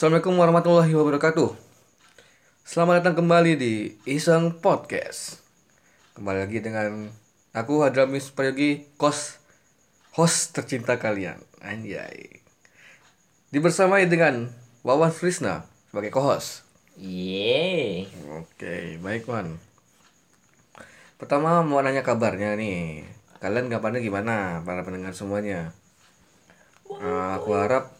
Assalamualaikum warahmatullahi wabarakatuh. Selamat datang kembali di Iseng Podcast. Kembali lagi dengan aku Hadramis Prayogi, kos host tercinta kalian. Anjay. Dibersamai dengan Wawan Krisna sebagai co-host. Yeay. Oke, baik Wan. Pertama mau nanya kabarnya nih. Kalian kabarnya gimana para pendengar semuanya? Eh, aku harap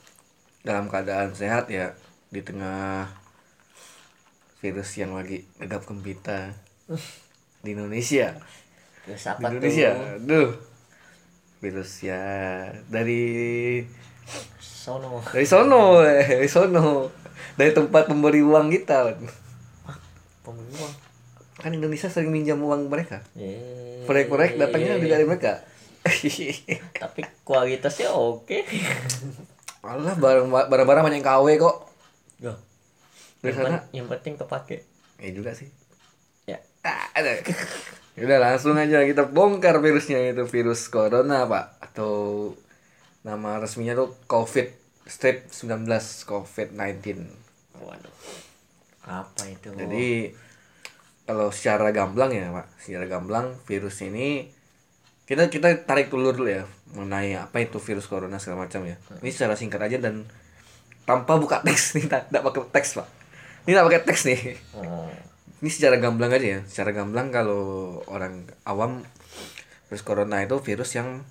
dalam keadaan sehat ya di tengah virus yang lagi gegap gempita di Indonesia. Di apa Indonesia, tuh? aduh. Virus ya dari Sono. dari sono, eh, dari sono. Dari tempat pemberi uang kita. Pembuang. Kan Indonesia sering minjam uang mereka. Yeay. Proyek-proyek datangnya dari mereka. Tapi kualitasnya oke. Alah barang barang-barang banyak yang KW kok. Loh. Dari sana yang penting kepake. eh juga sih. Ya. Ah, ada. Udah langsung aja kita bongkar virusnya itu virus corona, Pak. Atau nama resminya tuh COVID strip 19 COVID-19. Waduh. Apa itu? Jadi kalau secara gamblang ya, Pak. Secara gamblang virus ini kita kita tarik dulu dulu ya mengenai apa itu virus corona segala macam ya. Ini secara singkat aja dan tanpa buka teks nih, tak tak pakai teks, Pak. Ini tak pakai teks nih. Oh. Ini secara gamblang aja ya. Secara gamblang kalau orang awam virus corona itu virus yang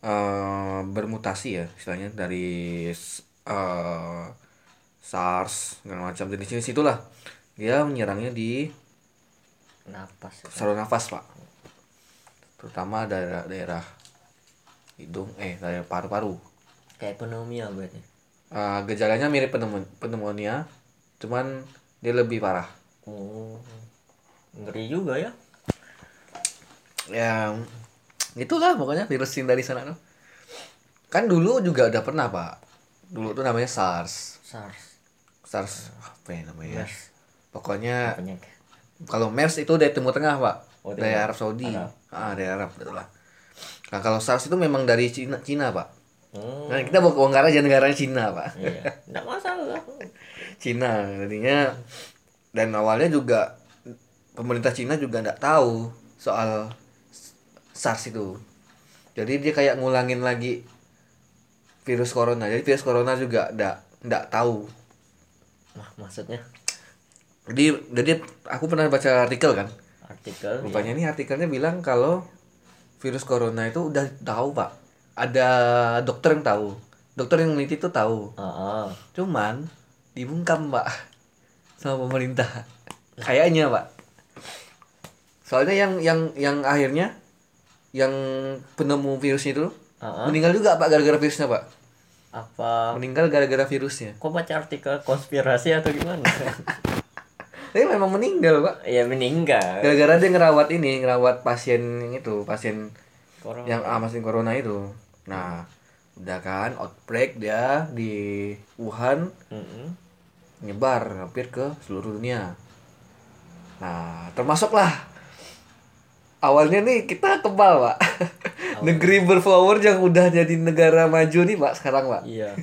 eh, bermutasi ya, istilahnya dari eh, SARS segala macam jenis-jenis itulah. Dia menyerangnya di Napas. saluran nafas, Pak. Terutama daerah daerah hidung eh daerah paru-paru. Kayak pneumonia berarti. Eh, gejalanya mirip pneumo- pneumonia, cuman dia lebih parah. Oh. Ngeri juga ya. ya itulah pokoknya virus yang dari sana tuh kan dulu juga udah pernah pak dulu tuh namanya SARS SARS. SARS apa ya namanya MERS. pokoknya kalau MERS itu dari Timur Tengah pak Oh, dari. Arab Saudi Arab. Ah dari Arab betul lah nah kalau SARS itu memang dari Cina Cina pak. Hmm. nah kita bongkar aja negaranya Cina pak. Iya. Enggak masalah. Cina jadinya. Dan awalnya juga pemerintah Cina juga nggak tahu soal SARS itu. Jadi dia kayak ngulangin lagi virus corona. Jadi virus corona juga nggak nggak tahu. Nah, maksudnya? Jadi jadi aku pernah baca artikel kan artikel rupanya ini artikelnya bilang kalau virus corona itu udah tahu pak. Ada dokter yang tahu. Dokter yang meneliti itu tahu. Ah, ah. cuman dibungkam pak sama pemerintah. Kayaknya pak. Soalnya yang yang yang akhirnya yang penemu virus itu Ah, ah. meninggal juga pak gara-gara virusnya pak. Apa? Meninggal gara-gara virusnya. Kok baca artikel konspirasi atau gimana tapi memang meninggal pak ya meninggal gara-gara dia ngerawat ini ngerawat pasien yang itu pasien Corona. yang ah, pasien corona itu nah udah kan outbreak dia di Wuhan Mm-mm. nyebar hampir ke seluruh dunia. Nah, termasuklah awalnya nih kita kebal, Pak. Negeri berflower yang udah jadi negara maju nih, Pak, sekarang, Pak. iya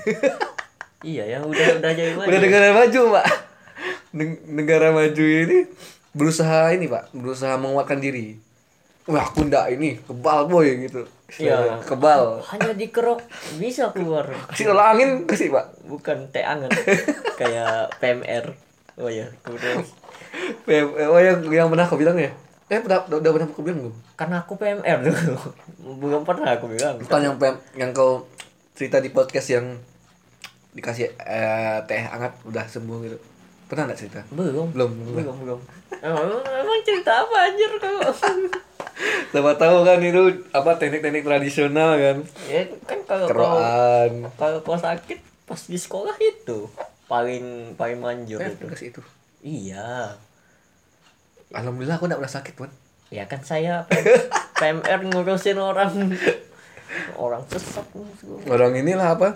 iya yang udah udah jadi Udah negara maju, Pak. Neg- negara maju ini berusaha ini, Pak, berusaha menguatkan diri. Wah, aku ndak ini, kebal boy gitu. Iya. Kebal. hanya dikerok bisa keluar Kasih tolak angin kasih, Pak. bukan teh anget kayak PMR oh ya kemudian PM, oh yang yang pernah aku bilang ya? Eh, udah, udah, udah pernah aku bilang belum? karena aku PMR dulu belum pernah aku bilang Bukan yang PM, yang kau cerita di podcast yang dikasih eh, teh hangat udah sembuh gitu. Pernah nggak cerita? belum Belum. belum belum emang, emang cerita apa anjir kau Siapa tahu kan itu apa teknik-teknik tradisional kan. ya kan kalau Keroan. kalau kau sakit pas di sekolah itu paling paling manjur Eh, itu itu. iya Alhamdulillah aku nggak pernah sakit, Wan. ya kan saya PMR ngurusin orang orang sesat Orang inilah apa?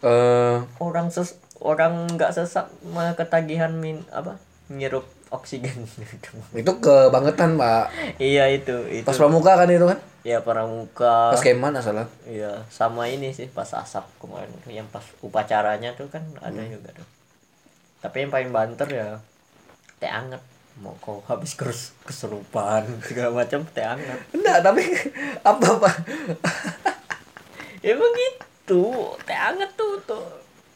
Eh orang ses orang nggak sesat malah ketagihan min apa ngirup oksigen Itu kebangetan, Pak. iya itu itu Pas pramuka kan itu kan? ya pramuka Pas keman asalah. iya sama ini sih pas asap kemarin yang pas upacaranya tuh kan ada juga tuh tapi yang paling banter ya teh anget mau kau habis kes kesurupan segala macam teh anget Enggak, tapi apa, Pak? ya begitu teh anget tuh tuh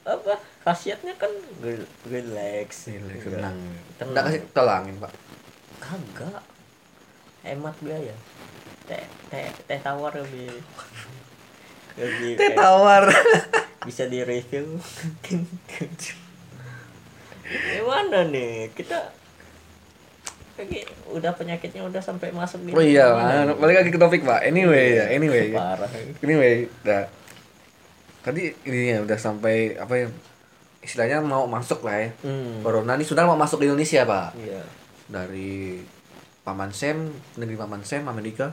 apa khasiatnya kan rel- relax Relax, Iya. tenang. tenang Enggak kasih tolangin, Pak. kagak hemat biaya teh teh teh tawar lebih lebih Teh tawar. bisa di review gimana nih kita lagi udah penyakitnya udah sampai masuk Oh iya, nih? balik lagi ke topik, Pak. Anyway, ya, anyway. parah Anyway, udah. Tadi ini ya udah sampai apa ya? Istilahnya mau masuk lah ya. hmm. Corona ini sudah mau masuk di Indonesia, Pak. iya Dari Paman Sam, negeri Paman Sam, Amerika.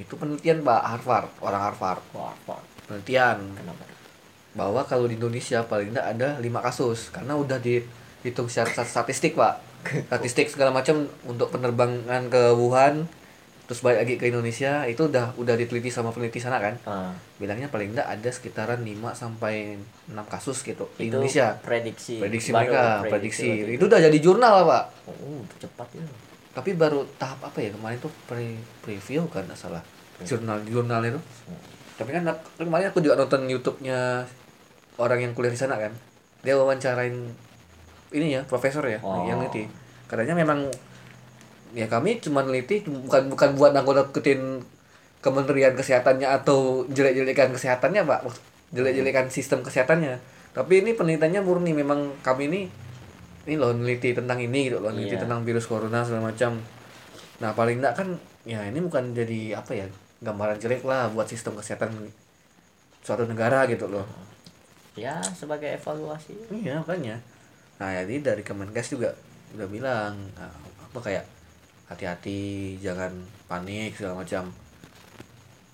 Itu penelitian, Pak, Harvard, orang Harvard. wah wah. Penelitian kenapa bahwa kalau di Indonesia paling tidak ada lima kasus karena udah dihitung secara stat- statistik pak statistik segala macam untuk penerbangan ke Wuhan terus balik lagi ke Indonesia itu udah udah diteliti sama peneliti sana kan? Ah, bilangnya paling tidak ada sekitaran 5 sampai 6 kasus gitu di itu Indonesia. prediksi prediksi baru mereka prediksi waktu itu. Udah jadi jurnal lah pak. Oh cepat ya. Tapi baru tahap apa ya? Kemarin tuh pre preview kan nggak salah. Jurnal jurnal itu tapi kan kemarin aku juga nonton YouTube-nya orang yang kuliah di sana kan. Dia wawancarain ini ya profesor ya Oh. yang neliti katanya memang ya kami cuma neliti bukan bukan buat nangkut-nangkutin kementerian kesehatannya atau jelek-jelekan kesehatannya pak jelek-jelekan sistem kesehatannya. Tapi ini penelitiannya murni. Memang kami ini ini loh neliti tentang ini gitu loh neliti Iya. tentang virus corona segala macam. Nah paling enggak kan ya ini bukan jadi apa ya gambaran jelek lah buat sistem kesehatan suatu negara gitu loh. Ya sebagai evaluasi. Iya makanya. Nah jadi dari Kemenkes juga udah bilang nah, apa kayak hati-hati jangan panik segala macam.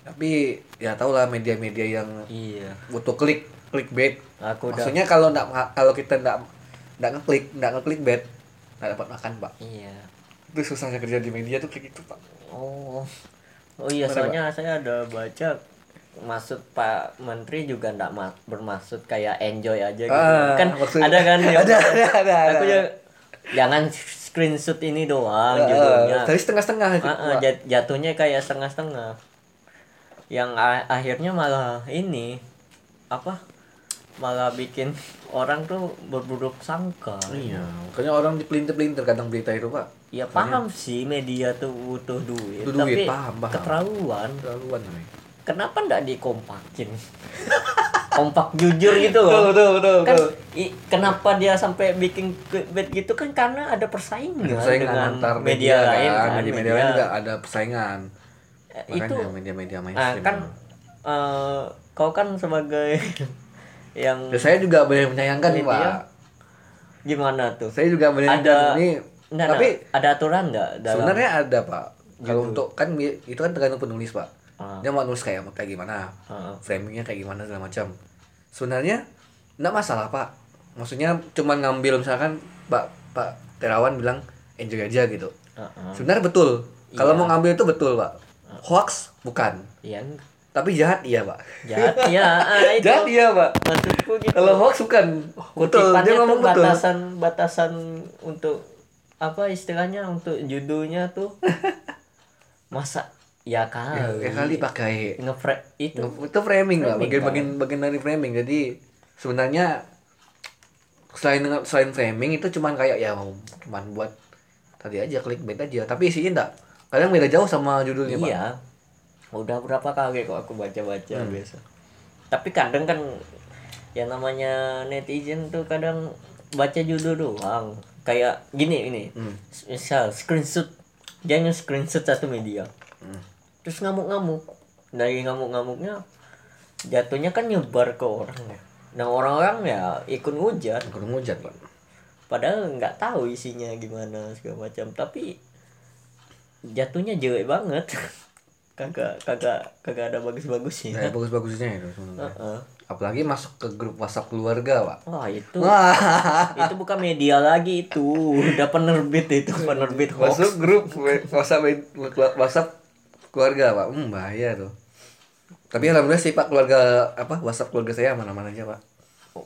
Tapi ya tau lah media-media yang iya. butuh klik clickbait. Aku udah maksudnya kalau nggak kalau kita nggak nggak ngeklik nggak ngeklik bait nggak dapat makan pak. Iya. Itu susahnya kerja di media tuh klik itu pak. Oh, oh iya Mana, soalnya saya ada baca maksud Pak Menteri juga ndak ma- bermaksud kayak enjoy aja gitu. Ah, kan maksud- ada kan yang- ada ada ada, Aku ada. juga jangan screenshot ini doang Ah, judulnya. tapi setengah-setengah ah, Pak. jat- jatuhnya kayak setengah-setengah. Yang akhirnya malah ini apa? Malah bikin orang tuh berburuk sangka. iya makanya orang dipelintir-pelintir kadang berita itu pak Ya paham sih media tuh butuh duit, Butuh duit, tapi paham, paham. keterlaluan. terlaluan nih Kenapa ndak dikompakin? Kompak jujur gitu betul loh. betul betul, Kan betul. i- kenapa dia sampai bikin clickbait gitu kan karena ada persaingan, persaingan dengan antar media, media, lain kan, kan. media-media lain juga ada persaingan Eh, makanya itu media-media ah, mainstream kan eh, kau kan sebagai yang Ya, saya juga banyak menyayangkan nih Media. pak gimana tuh? saya juga menyayangkan Ada- ini Nggak, tapi nggak, ada aturan nggak dalam sebenarnya ada pak kalau Gitu. untuk kan itu kan tergantung penulis pak Ah. dia mau nulis kayak kayak gimana? Ah, framingnya kayak gimana segala macam. Sebenarnya nggak masalah pak. Maksudnya cuman ngambil misalkan pak pak terawan bilang enjoy aja gitu. Ah, ah. sebenarnya betul. Kalau Iya. mau ngambil itu betul pak. Hoax bukan. Iya, tapi jahat iya pak. Jahat ya, ah, itu jahat iya pak. maksudku gitu. kalau hoax bukan. Betul Kutipannya dia tuh ngomong betul. batasan batasan untuk apa istilahnya untuk judulnya tuh. Masa ya kali. Ya, ya kali pakai ngefre itu. Nge- itu framing lah Framing, bagian bagian bagian dari framing. Jadi sebenarnya selain selain framing itu cuman kayak ya cuman buat tadi aja clickbait aja. Tapi isinya enggak kadang beda jauh sama judulnya pak. Iya. Udah berapa kali kok aku baca baca Hmm. biasa. Tapi kadang kan yang namanya netizen tuh kadang baca judul doang. Kayak gini ini. Hmm. misal screenshot jangan screenshot satu media Hmm. terus ngamuk-ngamuk. Dari ngamuk-ngamuknya jatuhnya kan nyebar ke orang ya. Nah orang-orang ya ikut ngujat kurang ngujat pak. Padahal nggak tahu isinya gimana segala macam. Tapi jatuhnya jelek banget. Kagak kagak kagak ada bagus-bagusnya. Kayak bagus bagusnya itu sebenarnya. Heeh. apalagi masuk ke grup WhatsApp keluarga pak. Wah itu. Wah. Itu bukan media lagi itu. Udah penerbit itu penerbit hoax. masuk grup WhatsApp WhatsApp keluarga pak. Hmm bahaya tuh tapi alhamdulillah sih pak keluarga apa WhatsApp keluarga saya mana-mana aja pak.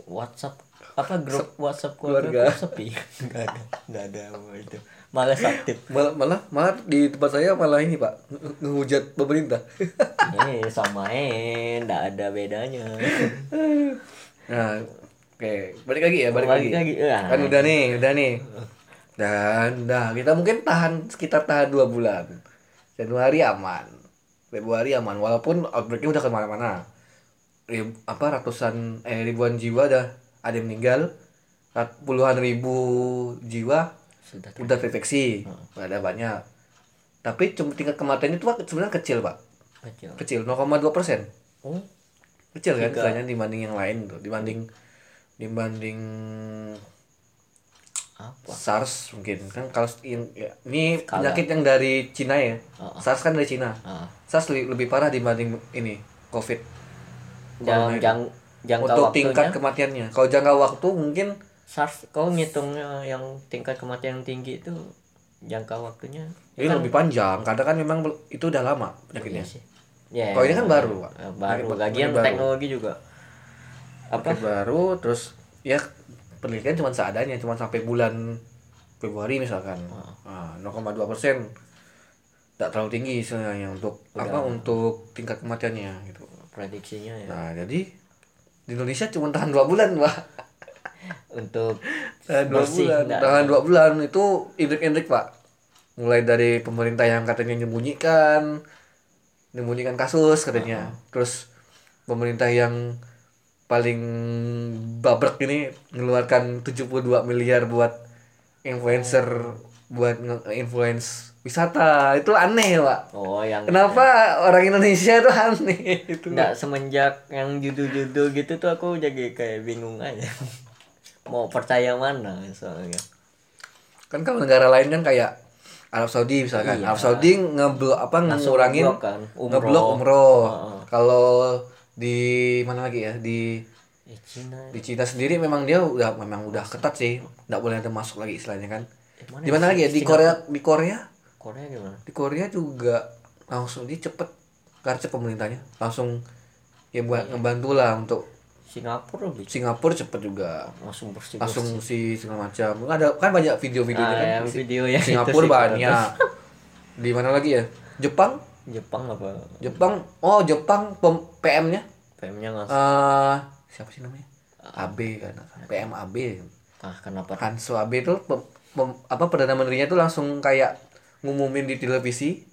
WhatsApp? Apa grup WhatsApp keluarga. keluarga. sepi nggak ada nggak ada itu. Malas aktif malah malah malah di tempat saya malah ini pak nge- ngehujat pemerintah. Eh sama eh nggak ada bedanya. Nah oke balik lagi ya balik, Balik lagi, lagi. Ah. kan udah nih udah nih. Dan dah kita mungkin tahan sekitar tahan dua bulan Januari aman. Februari aman. Walaupun outbreaknya udah ke mana-mana. Rib- apa ratusan eh ribuan jiwa dah. Ada yang meninggal. Puluhan ribu jiwa sudah udah deteksi ada banyak. Tapi cuma tingkat kematiannya itu sebenarnya kecil pak. Kecil. Kecil 0,2 persen. Oh. Kecil kan istilahnya dibanding yang lain tuh. Dibanding dibanding apa? SARS mungkin kan kalau in- ya, ini Skala. penyakit yang dari Cina ya. Oh. SARS kan dari Cina. Ah. SARS lebih, lebih parah dibanding ini COVID. Jang jang jangka untuk waktunya? tingkat kematiannya. Kalau jangka waktu mungkin SARS kau ngitungnya yang tingkat kematian tinggi itu jangka waktunya? Ini lebih panjang kadang kan memang itu udah lama penyakitnya. Iya sih. Ya Kalau ini kan baru. Eh, baru. Bagian baru. teknologi juga. Apa? penyakit baru terus ya penelitian cuma seadanya cuma sampai bulan Februari misalkan. Nah, 0,2 persen. Tak terlalu tinggi sebenarnya untuk apa untuk tingkat kematiannya gitu. Prediksinya ya. Nah jadi di Indonesia cuma tahan dua bulan pak untuk tahan dua bulan. nggak- tahan dua bulan itu indrik-indrik pak. Mulai dari pemerintah yang katanya menyembunyikan menyembunyikan kasus katanya. Terus pemerintah yang paling babrek ini mengeluarkan 72 miliar buat influencer buat nge-influence wisata. Itu aneh pak. Oh yang kenapa orang Indonesia itu aneh? Itu. Nggak semenjak yang judul-judul gitu tuh aku jadi kayak bingung aja. Mau percaya mana soalnya. Kan kalau negara lain kan kayak Arab Saudi misalkan. Iya. Arab Saudi ngeblok apa ngurangin ngeblok kan, umroh. ngeblok umroh. Heeh. kalau di mana lagi ya? Di Cina di Cina sendiri memang dia udah memang udah ketat sih. Nggak boleh ada masuk lagi istilahnya kan. Eh, di mana lagi ya? Di Korea di Korea? Korea gimana? Di Korea juga langsung dia cepet garcep pemerintahnya. Langsung ya buat Iya. ngebantu lah untuk Singapura lebih. Singapura cepet juga. Langsung bersih langsung si segala macam. Ada kan banyak video-videonya ah, kan? yang Si- video ya Singapura banyak. di mana lagi ya? Jepang Jepang apa? Jepang oh Jepang PM-nya PM-nya langsung eh siapa sih namanya? AB kan PM AB ah kenapa? Hanso Abe itu pem- pem- apa perdana menterinya tuh langsung kayak ngumumin di televisi.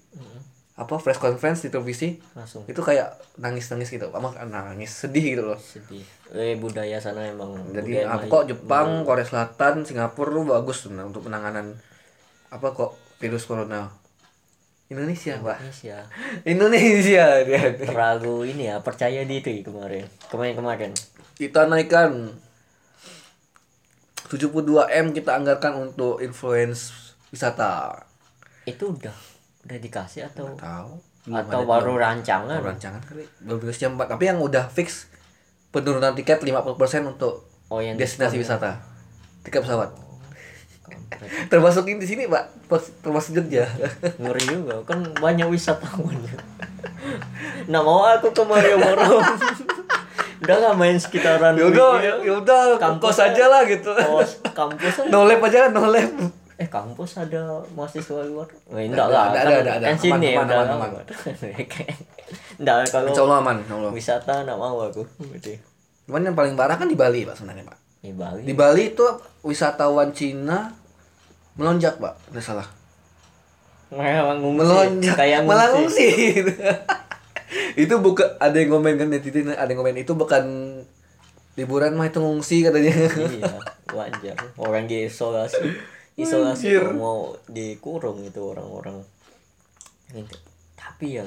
Apa press conference di televisi. Langsung. Itu kayak nangis nangis gitu. Apa nangis sedih gitu loh. Sedih. Eh budaya sana emang jadi apa kok Jepang Korea Selatan Singapura tuh bagus tuh nah, untuk penanganan apa kok virus corona Indonesia pak. Indonesia. Indonesia dia. Terlalu ini ya percaya diri kemarin. Kemarin kemarin. Kita naikkan 72 m kita anggarkan untuk influence wisata. Itu udah udah dikasih atau? Tahu. Atau baru rancangan? Baru rancangan kali. Baru dikasih jam 4 tapi yang udah fix penurunan tiket 50% untuk oh yang destinasi wisata. Tiket pesawat. termasuk di sini pak. Termasuk Jogja. Ngeri juga. Kan banyak wisatawan. Nah mau aku ke Malioboro. Udah gak main sekitaran yaudah yaudah Kampus aja. lah gitu. Kos kampus aja. no lab aja no lab. Eh kampus ada mahasiswa luar? Eh, enggak lah Ada, ada, ada, ada. kan sini Aman, aman, aman, lama. enggak kalau Insya Allah aman wisata enggak mau aku. Cuman yang paling parah kan di Bali pak sebenarnya pak. Di Bali. Di Bali itu wisatawan Cina melonjak pak. Nggak salah. Melonjak. Kayak malah ngungsi. ngungsi itu bukan ada yang ngomen kan netizen ada yang ngomen itu bukan liburan mah itu ngungsi katanya. Iya wajar. Orang diisolasi isolasi. Kok mau dikurung itu orang-orang. Gitu. tapi ya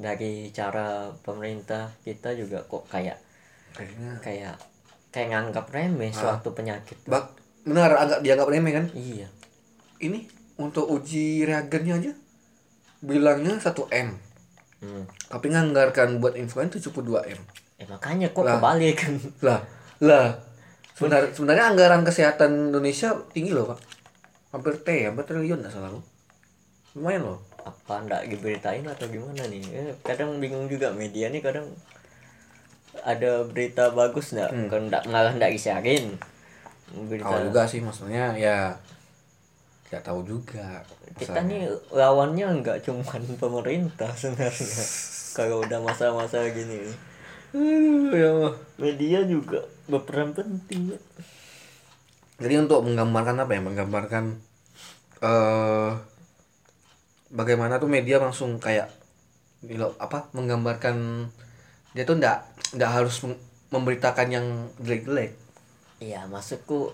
dari cara pemerintah kita juga kok kayak kayaknya. kayak kayak nganggap remeh suatu penyakit bak benar agak dianggap remeh kan? Iya. Ini untuk uji reagennya aja bilangnya 1 m. Hmm. tapi nganggarkan buat influencer 72 m. Eh makanya kok Lah. kebalik. Kan lah lah. Sebenarnya sebenarnya anggaran kesehatan Indonesia tinggi loh pak. Hampir T hampir triliun nggak salah lu lumayan loh. Apa ndak diberitain atau gimana nih? Eh, kadang bingung juga media nih kadang ada berita bagus ndak kan ndak malah ndak disiarin tahu juga sih maksudnya ya nggak tahu juga. Kita nih lawannya nggak cuman pemerintah sebenarnya. Kalau udah masa-masa gini. Aduh, ya Allah. media juga berperan penting. Ya. jadi untuk menggambarkan apa ya? Menggambarkan eh bagaimana tuh media langsung kayak apa? Menggambarkan dia tuh ndak ndak harus mem- memberitakan yang jelek-jelek iya maksudku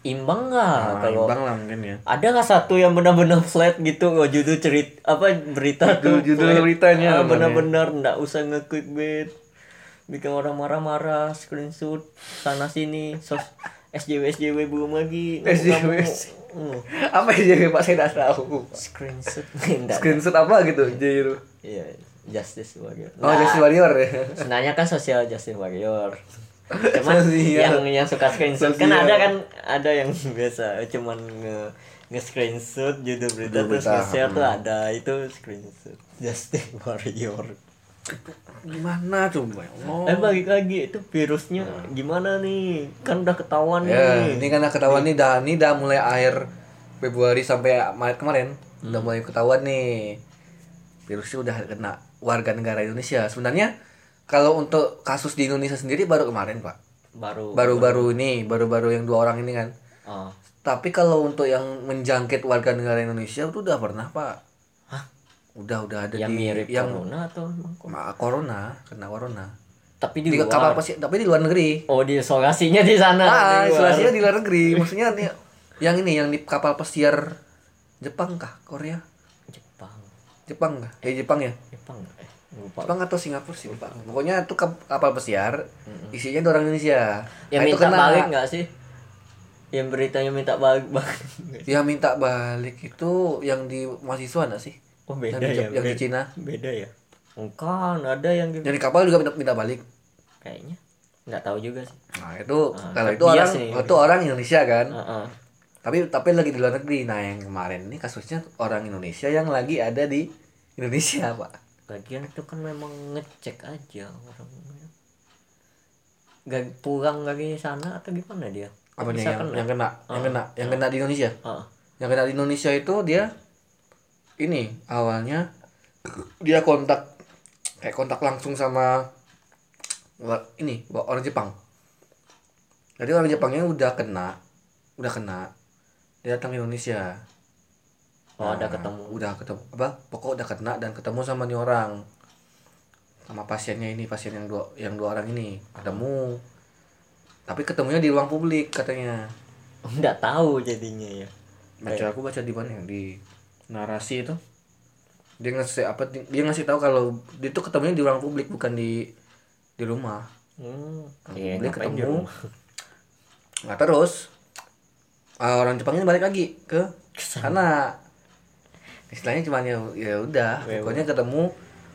imbang nggak Nah, kalau imbang lah mungkin ya. ada nggak satu yang benar-benar flat gitu oh, judul cerit apa berita tuh Judul- judul flat. beritanya Ah, benar-benar. nggak usah nge-clickbait bikin orang marah-marah screenshot sana sini sos SJW SJW belum lagi. SJW. Hmm, apa ya pak? Saya tidak tahu. Screenshot. Screenshot apa gitu jadi itu iya justice warrior. Oh Nah, Justice Warrior ya. sebenarnya kan sosial justice warrior cuman yang yang suka screenshot. Kan ada kan ada yang biasa cuman nge nge screenshot judul berita. Judul terus nge share tuh ada itu screenshot. Justice warrior. Gimana coba? Allah eh balik lagi itu virusnya gimana nih? Kan udah ketahuan ya nih. ini kan ketahuan nih. dah ini dah mulai akhir Februari sampai Maret kemarin. Udah mulai ketahuan nih. Virusnya udah kena warga negara Indonesia. Sebenarnya kalau untuk kasus di Indonesia sendiri baru kemarin pak. Baru. Baru-baru ini baru-baru yang dua orang ini kan. Oh. tapi kalau untuk yang menjangkit warga negara Indonesia itu udah pernah pak. Hah? udah udah ada yang di mirip yang corona atau? Ma- corona kena corona. Tapi di di luar. kapal pesi tapi di luar negeri. Oh di isolasinya di sana. Ah di isolasinya di luar negeri. Maksudnya nih yang ini yang di kapal pesiar Jepang kah Korea? Jepang. Jepang kah? Eh Jepang ya? Jepang lupa. Jepang atau Singapura sih lupa pokoknya itu kap- kapal pesiar isinya ada orang Indonesia. Yang Nah, itu minta kena. balik nggak sih? Yang beritanya minta balik balik. Yang minta balik itu yang di mahasiswa nggak sih? Oh beda yang di, ya yang di beda, Cina. Beda ya? Bukan ada yang di- yang di kapal juga minta, minta balik. Kayaknya. Nggak tahu juga sih. Nah itu Ah, kalau itu orang nih. itu orang Indonesia kan. Heeh. tapi tapi lagi di luar negeri. Nah yang kemarin ini kasusnya orang Indonesia yang lagi ada di Indonesia pak lagian itu kan memang ngecek aja orang gak pulang lagi sana atau gimana dia? Apa Bisa yang, kena? yang kena? Yang kena? Yang kena di Indonesia? Heeh. yang kena di Indonesia itu dia ini awalnya dia kontak kayak kontak langsung sama ini orang Jepang. Jadi orang Jepangnya udah kena udah kena dia datang ke Indonesia oh ada Nah, ketemu udah ketemu apa pokok udah kena dan ketemu sama nih orang. Sama pasiennya ini pasien yang dua yang dua orang ini ketemu. Tapi ketemunya di ruang publik katanya. Nggak tahu jadinya ya. Baca aku baca di mana ya? di narasi itu. Dia ngasih apa dia ngasih tahu kalau dia tuh ketemunya di ruang publik bukan di di rumah. Hmm. Iya, publik ngapain di ketemu. rumah? nah terus ah, orang Jepangnya balik lagi ke sana istilahnya cuma ya ya udah Ya pokoknya ketemu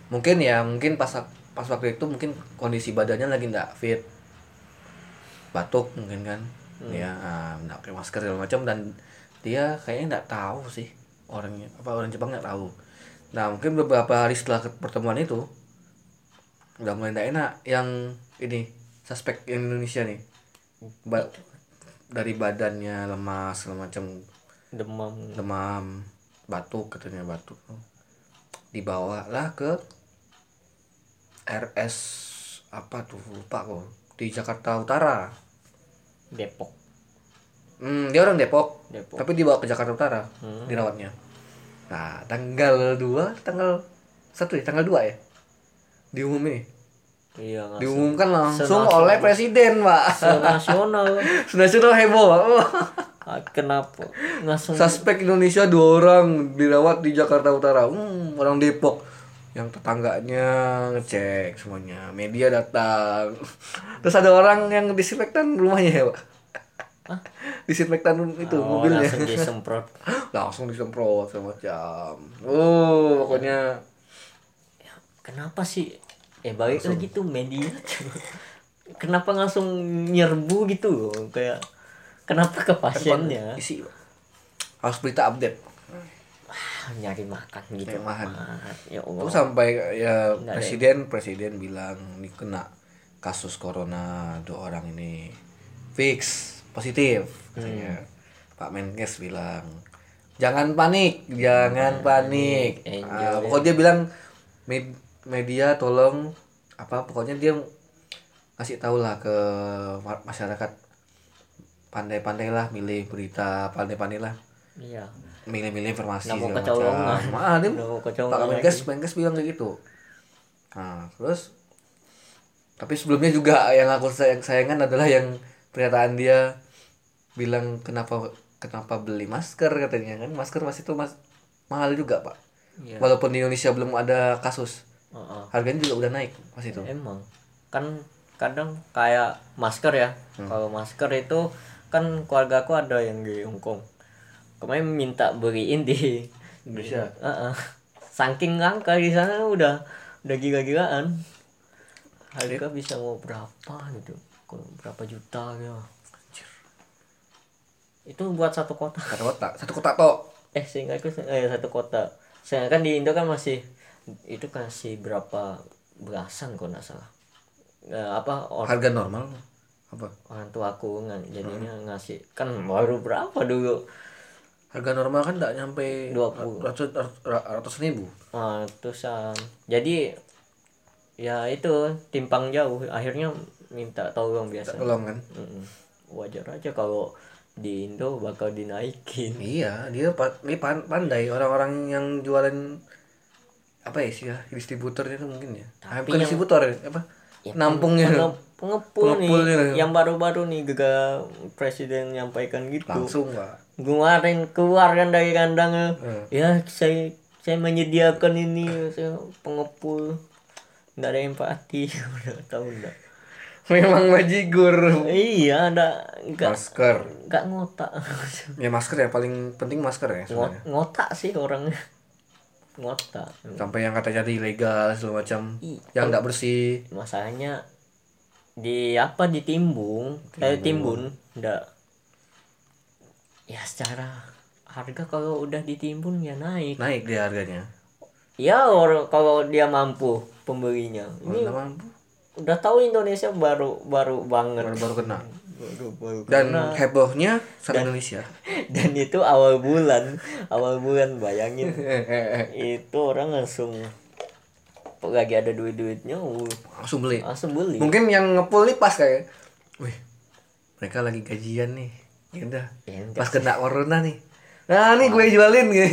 mungkin ya mungkin pas pas waktu itu mungkin kondisi badannya lagi nggak fit. Batuk mungkin kan. Ya ah, nggak pakai masker segala macam dan dia kayaknya nggak tahu sih orangnya apa orang Jepang nggak tahu. Nah mungkin beberapa hari setelah pertemuan itu udah mulai nggak enak yang ini suspek Indonesia nih. Ba- dari badannya lemas segala macam. Demam. Demam batuk katanya batuk. Dibawa lah ke RS apa tuh lupa kok di Jakarta Utara. Depok. Hmm, dia orang Depok. Depok. Tapi dibawa ke Jakarta Utara Hmm. dirawatnya. Nah tanggal 2 tanggal satu ya? Tanggal 2 ya? Diumumin iya nggak diumumkan langsung Senasional. oleh presiden pak. Nasional nasional heboh pak kenapa langsung Suspek Indonesia dua orang dirawat di Jakarta Utara. Hmm, orang Depok yang tetangganya ngecek semuanya. Media datang. Terus ada orang yang disinfektan rumahnya ya, Pak. Hah? Disinfektan itu Oh, mobilnya. langsung disemprot langsung disemprot semacam. Oh, pokoknya kenapa sih eh balik lagi tuh media kenapa langsung nyerbu gitu loh kayak kenapa ke pasiennya isi harus berita update Ah, nyari makan gitu makan. amat. ya Allah Terus sampai ya Nggak presiden presiden bilang ini kena kasus corona dua orang ini fix positif katanya. Pak Menkes bilang jangan panik, jangan panik. Enjoy. Ah, pokoknya dia bilang med- media tolong apa pokoknya dia kasih tahu lah ke ma- masyarakat pandai-pandailah milih berita, pandai-pandailah iya milih-milih informasi Nggak mau kecolongan. Ah, dia mau kecolongan Pak Menkes, Menkes bilang kayak gitu. Nah, terus tapi sebelumnya juga yang aku sayang sayangkan adalah yang pernyataan dia bilang kenapa kenapa beli masker katanya kan masker masih itu mas mahal juga pak Iya. walaupun di Indonesia belum ada kasus Heeh. harganya juga udah naik pas itu emang kan kadang kayak masker ya Hmm. kalau masker itu kan keluarga aku ada yang di Hongkong. Kemarin minta beliin di Indonesia? Heeh. saking langka di sana udah udah gila-gilaan. Harga bisa mau berapa gitu. Berapa juta gitu. Itu buat satu kota. Satu kota? Satu kota tok? Eh sehingga aku eh, satu kota. Sedangkan di Indo kan masih itu kasih berapa belasan kalau nggak salah. Eh, apa harga normal apa orang tua aku nggak jadinya ngasih kan baru berapa dulu harga normal kan tidak nyampe 20. ratus ratus ribu Ah, ah, jadi ya itu timpang jauh akhirnya minta tolong biasa tolong kan Mm-mm. wajar aja kalau di Indo bakal dinaikin Iya, dia ini pan- pandai orang-orang yang jualan apa ya sih ya distributornya itu mungkin ya. Tapi bukan yang- distributor ya, apa? Nampungnya. Penge- pengepul nih Pengepulnya. yang baru-baru nih gega presiden nyampaikan gitu Langsung, Pak. kemarin keluar kan dari kandang Hmm. ya saya saya menyediakan ini saya pengepul nggak ada empati udah tahu enggak Memang bajigur. iya ada nggak Masker. nggak ngotak Ya masker ya paling penting masker ya sebenarnya. Ngot- ngotak sih orangnya ngotak Sampai yang katanya di ilegal segala macam, yang nggak bersih. masalahnya di apa ditimbung eh timbun enggak ya secara harga kalau udah ditimbun ya naik Naik dia harganya. ya or kalau dia mampu pembelinya ini Nggak mampu. udah tahu Indonesia baru baru banget kena. baru baru Dan kena. hebohnya sama Indonesia. dan itu awal bulan awal bulan bayangin itu orang langsung lagi ada duit duitnya Langsung beli. langsung beli Mungkin yang ngepul nih pas kayak, wih, mereka lagi gajian nih. Ya udah, Ya, pas kena corona nih. Nah, nih gue jualin gitu.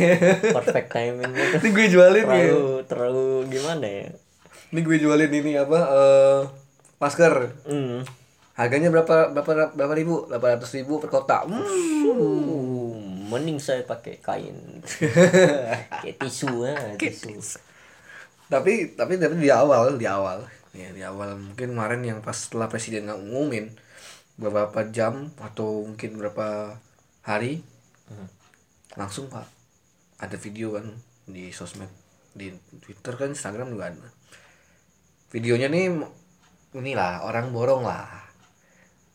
perfect timing Ini gue jualin gitu. terlalu terlalu gimana ya Ini gue jualin ini apa? eh masker. hmm. Harganya berapa berapa berapa ribu? 800 ribu per kotak. Uh, mending saya pakai kain kayak tisu ya tisu Tapi tapi tapi di awal, di awal. Ya, di awal mungkin kemarin yang pas setelah presiden nggak ngumumin beberapa jam atau mungkin berapa hari langsung pak ada video kan di sosmed di Twitter kan Instagram juga ada. Videonya nih inilah orang borong lah.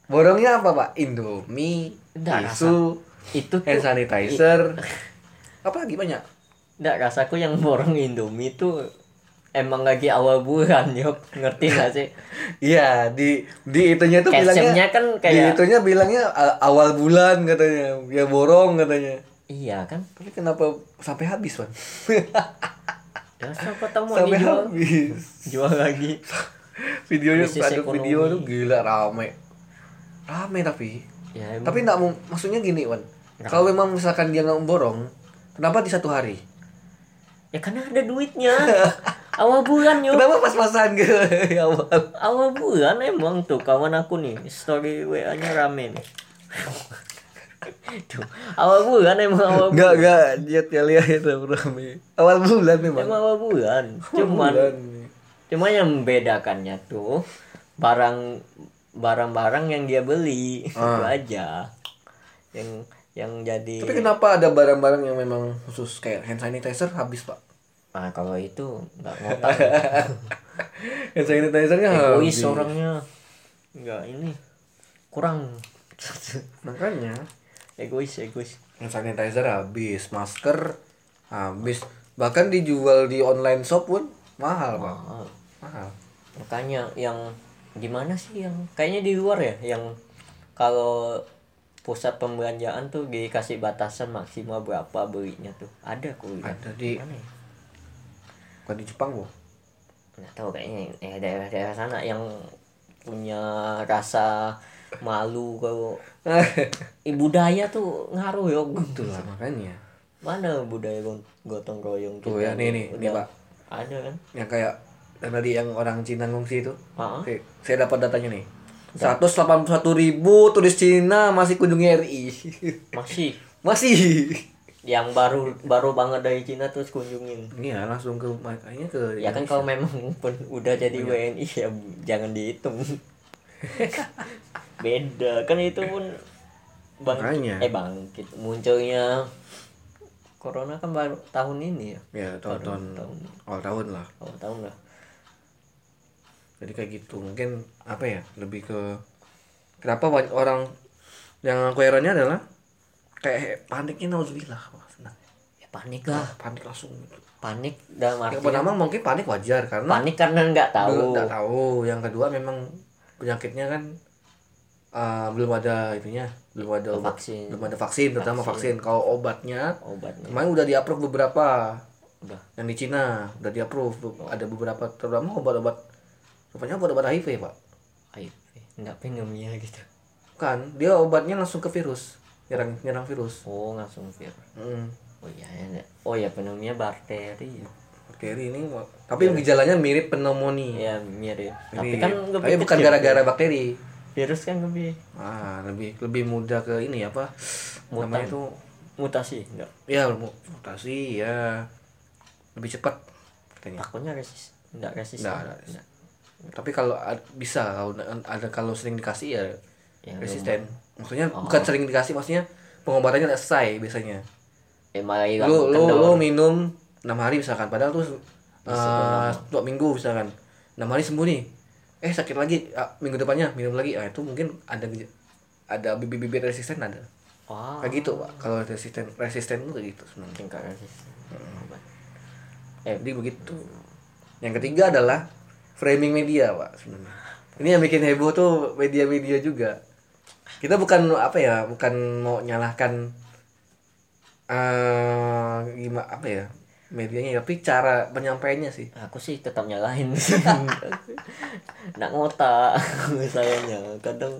Borongnya apa pak? Indomie Nggak, tisu itu hand sanitizer. apa lagi banyak? Nggak, rasaku yang borong Indomie tuh emang lagi awal bulan yuk ngerti gak sih? Iya di di itunya tuh Captionnya bilangnya kan di kayak itunya bilangnya awal bulan katanya. Ya borong katanya. Iya kan? Tapi kenapa sampai habis kan ya siapa tahu mau sampai dijual. habis. Jual lagi. Videonya ada video tuh gila rame. Rame tapi. Ya emang. Tapi enggak mau maksudnya gini Wan. Kalau memang misalkan dia nggak borong kenapa di satu hari? Ya karena ada duitnya awal bulan yuk kenapa pas-pasan gitu ya awal awal bulan emang tuh kawan aku nih story WA nya rame nih tuh awal bulan emang awal Enggak, enggak, dia dia lihat itu rame. Awal bulan memang. emang awal bulan cuman Bulan. cuma yang membedakannya tuh barang barang-barang yang dia beli itu Ah. aja yang yang jadi Tapi kenapa ada barang-barang yang memang khusus kayak hand sanitizer habis, Pak? Ah kalau itu nggak ngotak hand sanitizer-nya egois habis. orangnya nggak ini kurang Makanya egois egois hand sanitizer habis, masker habis. Bahkan dijual di online shop pun mahal, Pak. Mahal. Mahal. makanya yang gimana sih yang kayaknya di luar ya yang kalau pusat pembelanjaan tuh dikasih batasan maksimal berapa belinya tuh ada kok. Ada di mana ya bukan di Jepang, Bu. nggak tahu kayaknya eh, daerah-daerah sana yang punya rasa malu kalau eh, budaya tuh ngaruh ya Betul lah makanya. mana budaya gotong royong Tuh ya, nih, nih, nih, Pak. ada kan Yang kayak yang tadi yang orang Cina ngungsi itu. Ah, Oke, saya dapat datanya nih. 181 ribu turis Cina masih kunjungi RI. masih masih. Yang baru baru banget dari Cina terus kunjungin Iya, langsung ke kayaknya ke ya kan kalau memang pun udah jadi WNI ya jangan dihitung beda kan itu pun Makanya. bangkit eh bangkit munculnya corona kan baru tahun ini ya ya tahun-tahun tahun awal tahun lah. awal tahun lah Jadi kayak gitu. Mungkin apa ya? Lebih ke kenapa banyak orang yang aku herannya adalah kayak paniknya nauzubillah. Senang. ya panik lah. Panik langsung gitu. panik dalam Yang arti pertama mungkin panik wajar karena panik karena nggak tahu. Nggak tahu. Yang kedua memang penyakitnya kan uh, belum ada itunya belum ada obat vaksin. belum ada vaksin terutama vaksin, kalau obatnya obatnya. kemarin udah di approve beberapa. Udah. Yang di Cina udah di approve ada beberapa terutama obat-obat rupanya obat-obat HIV pak. Ayo nggak pneumonia gitu. Kan dia obatnya langsung ke virus nyerang nyerang virus. Oh langsung virus hmm. oh iya ya oh ya pneumonia bakteri ya. Bakteri ini tapi gejalanya mirip pneumonia. Ya mirip. Tapi Mirip. kan tapi bukan gara-gara bakteri. Virus kan lebih ah lebih lebih mudah ke ini apa? Mutan. namanya itu mutasi enggak? Ya mu- mutasi ya lebih cepat katanya. Takutnya resis enggak resisten Nggak, nggak Nggak. tapi kalau bisa kalau ada kalau sering dikasih ya Ya, resisten maksudnya bukan sering dikasih maksudnya pengobatannya selesai biasanya. Eh malah lu lu kendor. lu minum enam hari misalkan padahal tuh eh, dua minggu misalkan. Enam hari sembuh nih. Eh sakit lagi ah, minggu depannya minum lagi. Ah itu mungkin ada ada bibit-bibit resisten ada. Wah. Kayak gitu pak. Kalau resisten resisten tuh kayak gitu sebenarnya. Tingkat resisten. Obat. Eh jadi begitu. Yang ketiga adalah framing media pak sebenarnya. Ini yang bikin heboh tuh media-media juga kita bukan apa ya bukan mau nyalahkan eh gimana apa ya medianya tapi cara penyampaiannya sih. Aku sih tetap nyalahin. Nggak ngotak misalnya kadang.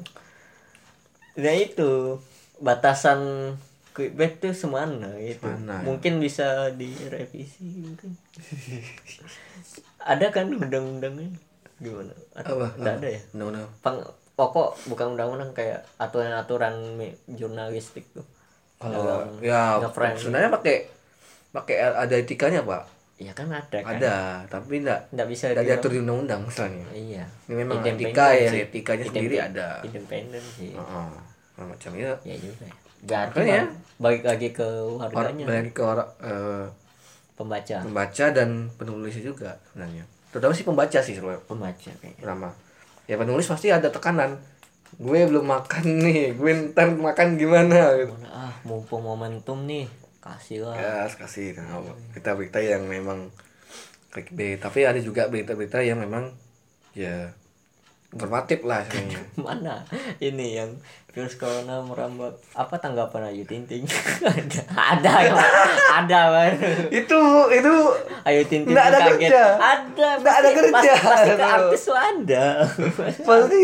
Ya itu batasan clickbait tuh semana gitu. Semana, ya. mungkin bisa direvisi mungkin. Ada kan undang-undangnya? Gimana? Atau Apa? ada ya? No no Peng, pokok bukan undang-undang kayak aturan-aturan jurnalistik tuh. Kalau Dalam ya sebenarnya pakai pakai ada etikanya pak. Ya kan ada kan. Ada tapi enggak nggak bisa dibilang- diatur di undang-undang misalnya. Iya. Ini memang etika ya sih. etikanya sendiri ada. independen sih. Heeh. Nah, macam itu ya juga ya. Jadi Makanya. balik, lagi ke orang harganya balik ke orang eh, pembaca. pembaca dan penulisnya juga sebenarnya. Terutama sih pembaca sih sebenarnya. Pembaca kayaknya. Pertama ya penulis pasti ada tekanan. Gue belum makan nih. Gue ntar makan gimana gitu. Ah mumpung momentum nih. Kasih lah. Ya kasih. Nah, berita-berita yang memang clickbait. Tapi ada juga berita-berita yang memang ya informatif lah sebenarnya. Mana? Ini yang virus corona merambat apa tanggapan Ayu Ting Ting ada ada ada man. itu itu Ayu Ting Ting Nggak ada kaget. kerja. ada Nggak ada kerja. pasti, pasti ke artis tuh ada pasti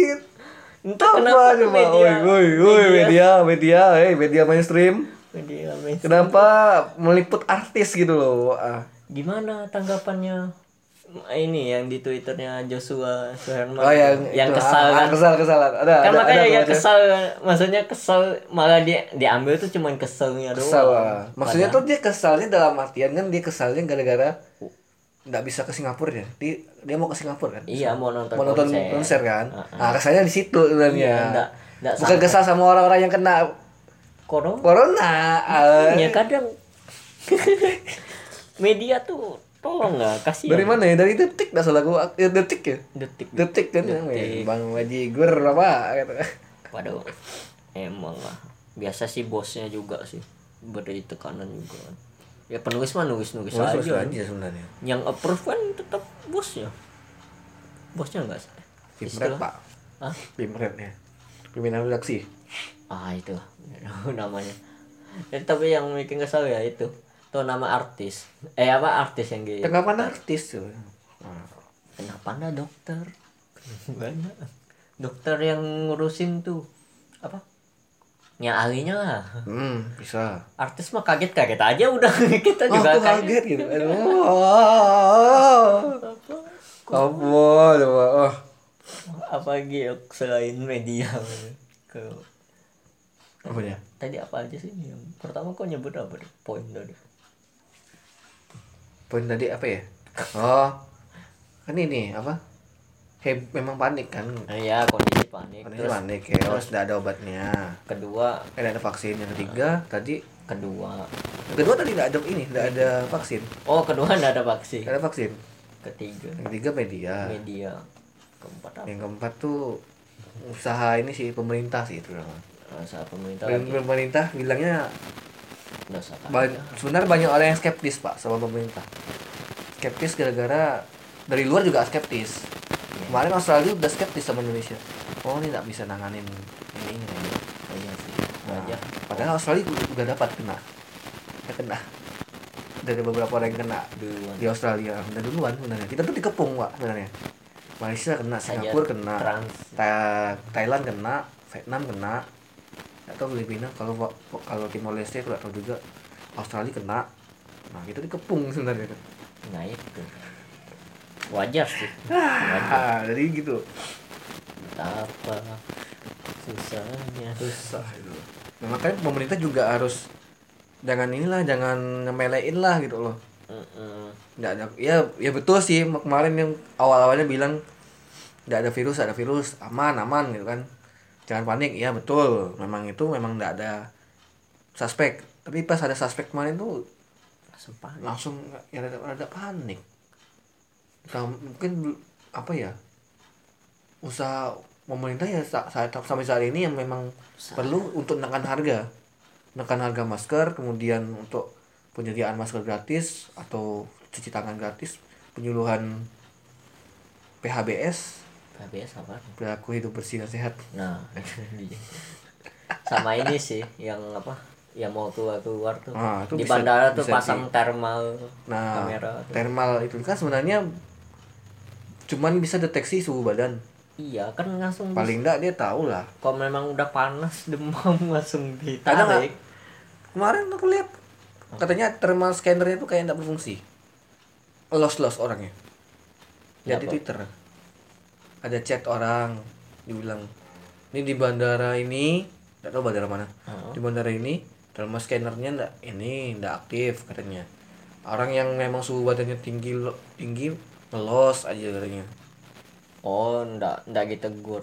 entah apa kenapa coba media woi woi media media eh media mainstream media mainstream. kenapa meliput artis gitu loh ah. gimana tanggapannya ini yang di twitternya Joshua Suherman. Oh yang yang itu, kesal ah, kan? kesal kesal ada kan ada, makanya ada ya kesal maksudnya kesal malah dia diambil tuh cuman keselnya doang. Kesal ah. maksudnya tuh dia kesalnya dalam artian kan dia kesalnya gara-gara nggak bisa ke Singapura ya? Dia, dia mau ke Singapura kan? Iya mau nonton, mau nonton konser, konser kan? Ah, nah kesalnya di situ sebenarnya. Iya, bukan sama. kesal sama orang-orang yang kena corona. Corona ah. ya kadang. Media tuh tolong lah kasih dari mana ya dari detik dah salah gua ya, detik ya detik detik kan Detik. bang wajigur apa kata Waduh, emang lah. Biasa sih bosnya juga sih beri tekanan juga kan. Ya penulis mah nulis nulis Wah, aja. kan. aja sebenarnya Yang approve kan tetap bosnya. Bosnya enggak sih? pimret pak Hah? pimret ya pimpinan redaksi Ah itu namanya. Ya, tapi yang bikin kesal ya itu. Tuh nama artis. Eh apa artis yang gitu? tanggapan artis tuh. Nah, Kenapa anda dokter? Banyak. Dokter yang ngurusin tuh apa? Yang ahlinya lah. hmm bisa. Artis mah kaget-kaget aja udah. Kita oh, juga aku kaget gitu. Aduh. Apa? Coba oh. Apa ya, selain media? Ke apa ya tadi apa aja sih? Yang pertama kok nyebut apa? Deh poin tadi poin tadi apa ya? Oh kan ini apa? He, memang panik kan? Nah, ya kondisi panik. Kondisi terus panik ya harus tidak ada obatnya. kedua kan ada vaksin. Yang ketiga tadi kedua. Kedua tadi tidak ada ini tidak ada vaksin? Oh kedua nggak ada vaksin. Tidak ada vaksin? Ketiga. Yang ketiga media. Media. Keempat apa? Yang keempat tuh usaha ini sih pemerintah sih itu. Saat pemerintah pemerintah bilangnya Ba- sebenarnya banyak orang yang skeptis pak sama pemerintah. Skeptis gara-gara dari luar juga skeptis. Kemarin Australia udah skeptis sama Indonesia. Oh ini nggak bisa nanganin ini ini, ini. oh, iya sih. Nah, padahal Australia udah udah dapat kena. Ya kena. Dari beberapa orang yang kena duluan. di Australia. Udah duluan sebenarnya. Kita tuh dikepung pak sebenarnya. Malaysia kena Singapura kena Thailand kena Vietnam kena atau Filipina kalau kalau Timor Leste aku nggak tahu juga. Australia kena. Nah kita dikepung sebenarnya nah itu wajar sih. Wajar ah jadi gitu. Apa susahnya. Susah itu. Nah, makanya pemerintah juga harus jangan inilah jangan ngemelein lah gitu loh. Nggak ada ya ya betul sih. Kemarin yang awal awalnya bilang nggak ada virus ada virus. Aman aman gitu kan jangan panik ya betul. Memang itu memang nggak ada suspek. Tapi pas ada suspek kemarin tuh sempat. langsung ya ada, ada panik. Nah, mungkin apa ya usaha pemerintah ya sa- saat sampai saat ini yang memang perlu untuk menekan harga. Menekan harga masker kemudian untuk penyediaan masker gratis atau cuci tangan gratis penyuluhan PHBS HBS apa perilaku hidup bersih dan sehat. Nah sama ini sih yang apa yang mau keluar keluar tuh. Ah, itu di bisa- bandara tuh bisa pasang thermal nah kamera tuh. thermal itu. Kan sebenarnya cuman bisa deteksi suhu badan. Iya kan langsung paling enggak dia tahu lah. Kalau memang udah panas demam langsung ditarik. Kemarin aku lihat katanya thermal scannernya tuh kayak nggak berfungsi. Lost lost orangnya. Lihat di Kenapa? twitter ada chat orang dibilang ini di bandara ini nggak tahu bandara mana. Heeh. di bandara ini thermal scannernya nggak ini nggak aktif katanya. Orang yang memang suhu badannya tinggi lo- tinggi ngelos aja katanya. Oh ndak ndak ditegur.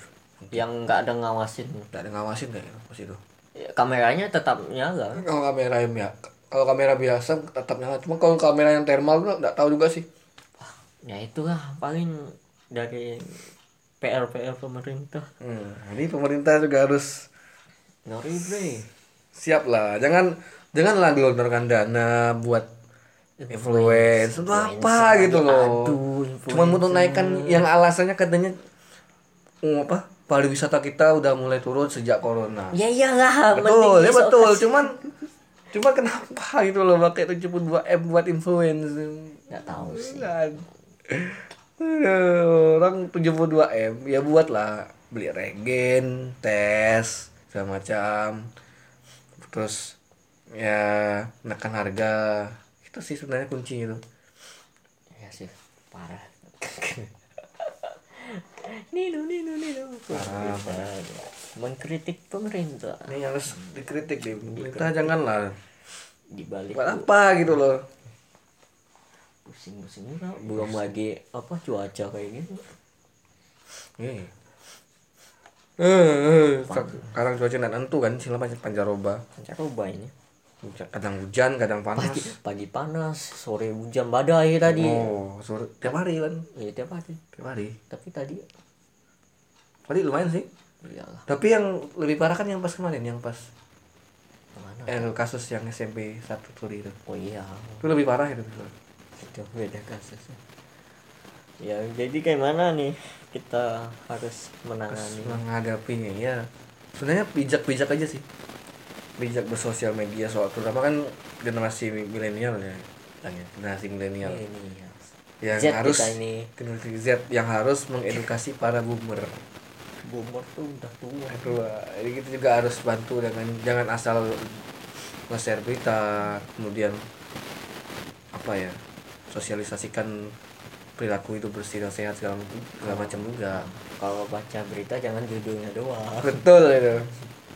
Yang nggak ada ngawasin. Nggak ada ngawasin kayak pas itu. Ya, kameranya tetap nyala. Kalau kamera yang ya kalau kamera biasa tetap nyala. Cuma kalau kamera yang thermal nggak tahu juga sih. Ya itulah paling dari PR PR pemerintah Hmm, jadi pemerintah juga harus ngeri bre siap lah. Jangan janganlah gelontorkan dana buat influence untuk apa gitu loh. Aduh, Cuma untuk naikkan yang alasannya katanya oh, apa? Pariwisata kita udah mulai turun sejak corona. ya iyalah betul, ya betul. isolasi. Cuman cuma kenapa gitu loh pakai 72 M buat influence? nggak tahu sih. Aduh, orang 72 M ya buatlah beli regen, tes segala macam. Terus ya menekan harga. Itu sih sebenarnya kunci itu. ya sih parah Nino Nino Nino Parah, Pemerintah. mengkritik pemerintah Ini harus dikritik deh. Pemerintah janganlah dibalik buat apa gitu loh. Pusing-pusing juga. Belum lagi apa cuaca kayak gitu Eh. Eh, eh, sekarang cuaca nggak nentu kan, sila pancaroba. coba ini. Kadang hujan kadang panas. Pagi pagi panas sore hujan badai tadi. Oh sore tiap hari kan? Ya tiap hari. Tiap hari. Tapi tadi tadi lumayan sih. Iyalah. Tapi yang lebih parah kan yang pas kemarin yang pas ke mana eh, kasus yang SMP satu turi itu. Oh iya. Itu lebih parah itu itu beda kasus. Ya jadi kayak mana nih kita harus menangani? Menghadapinya ya. Sebenarnya bijak-bijak aja sih. Bijak bersosial media soal terutama kan generasi milenial ya bilangnya, generasi milenial. Ya yang Z harus ini. generasi Z yang harus mengedukasi para boomer. Boomer tuh udah tua. Kedua, jadi kita juga harus bantu dengan jangan asal nge-share berita, kemudian apa ya, sosialisasikan perilaku itu bersih dan sehat segala, segala macam juga. kalau baca berita jangan judulnya doang Betul itu,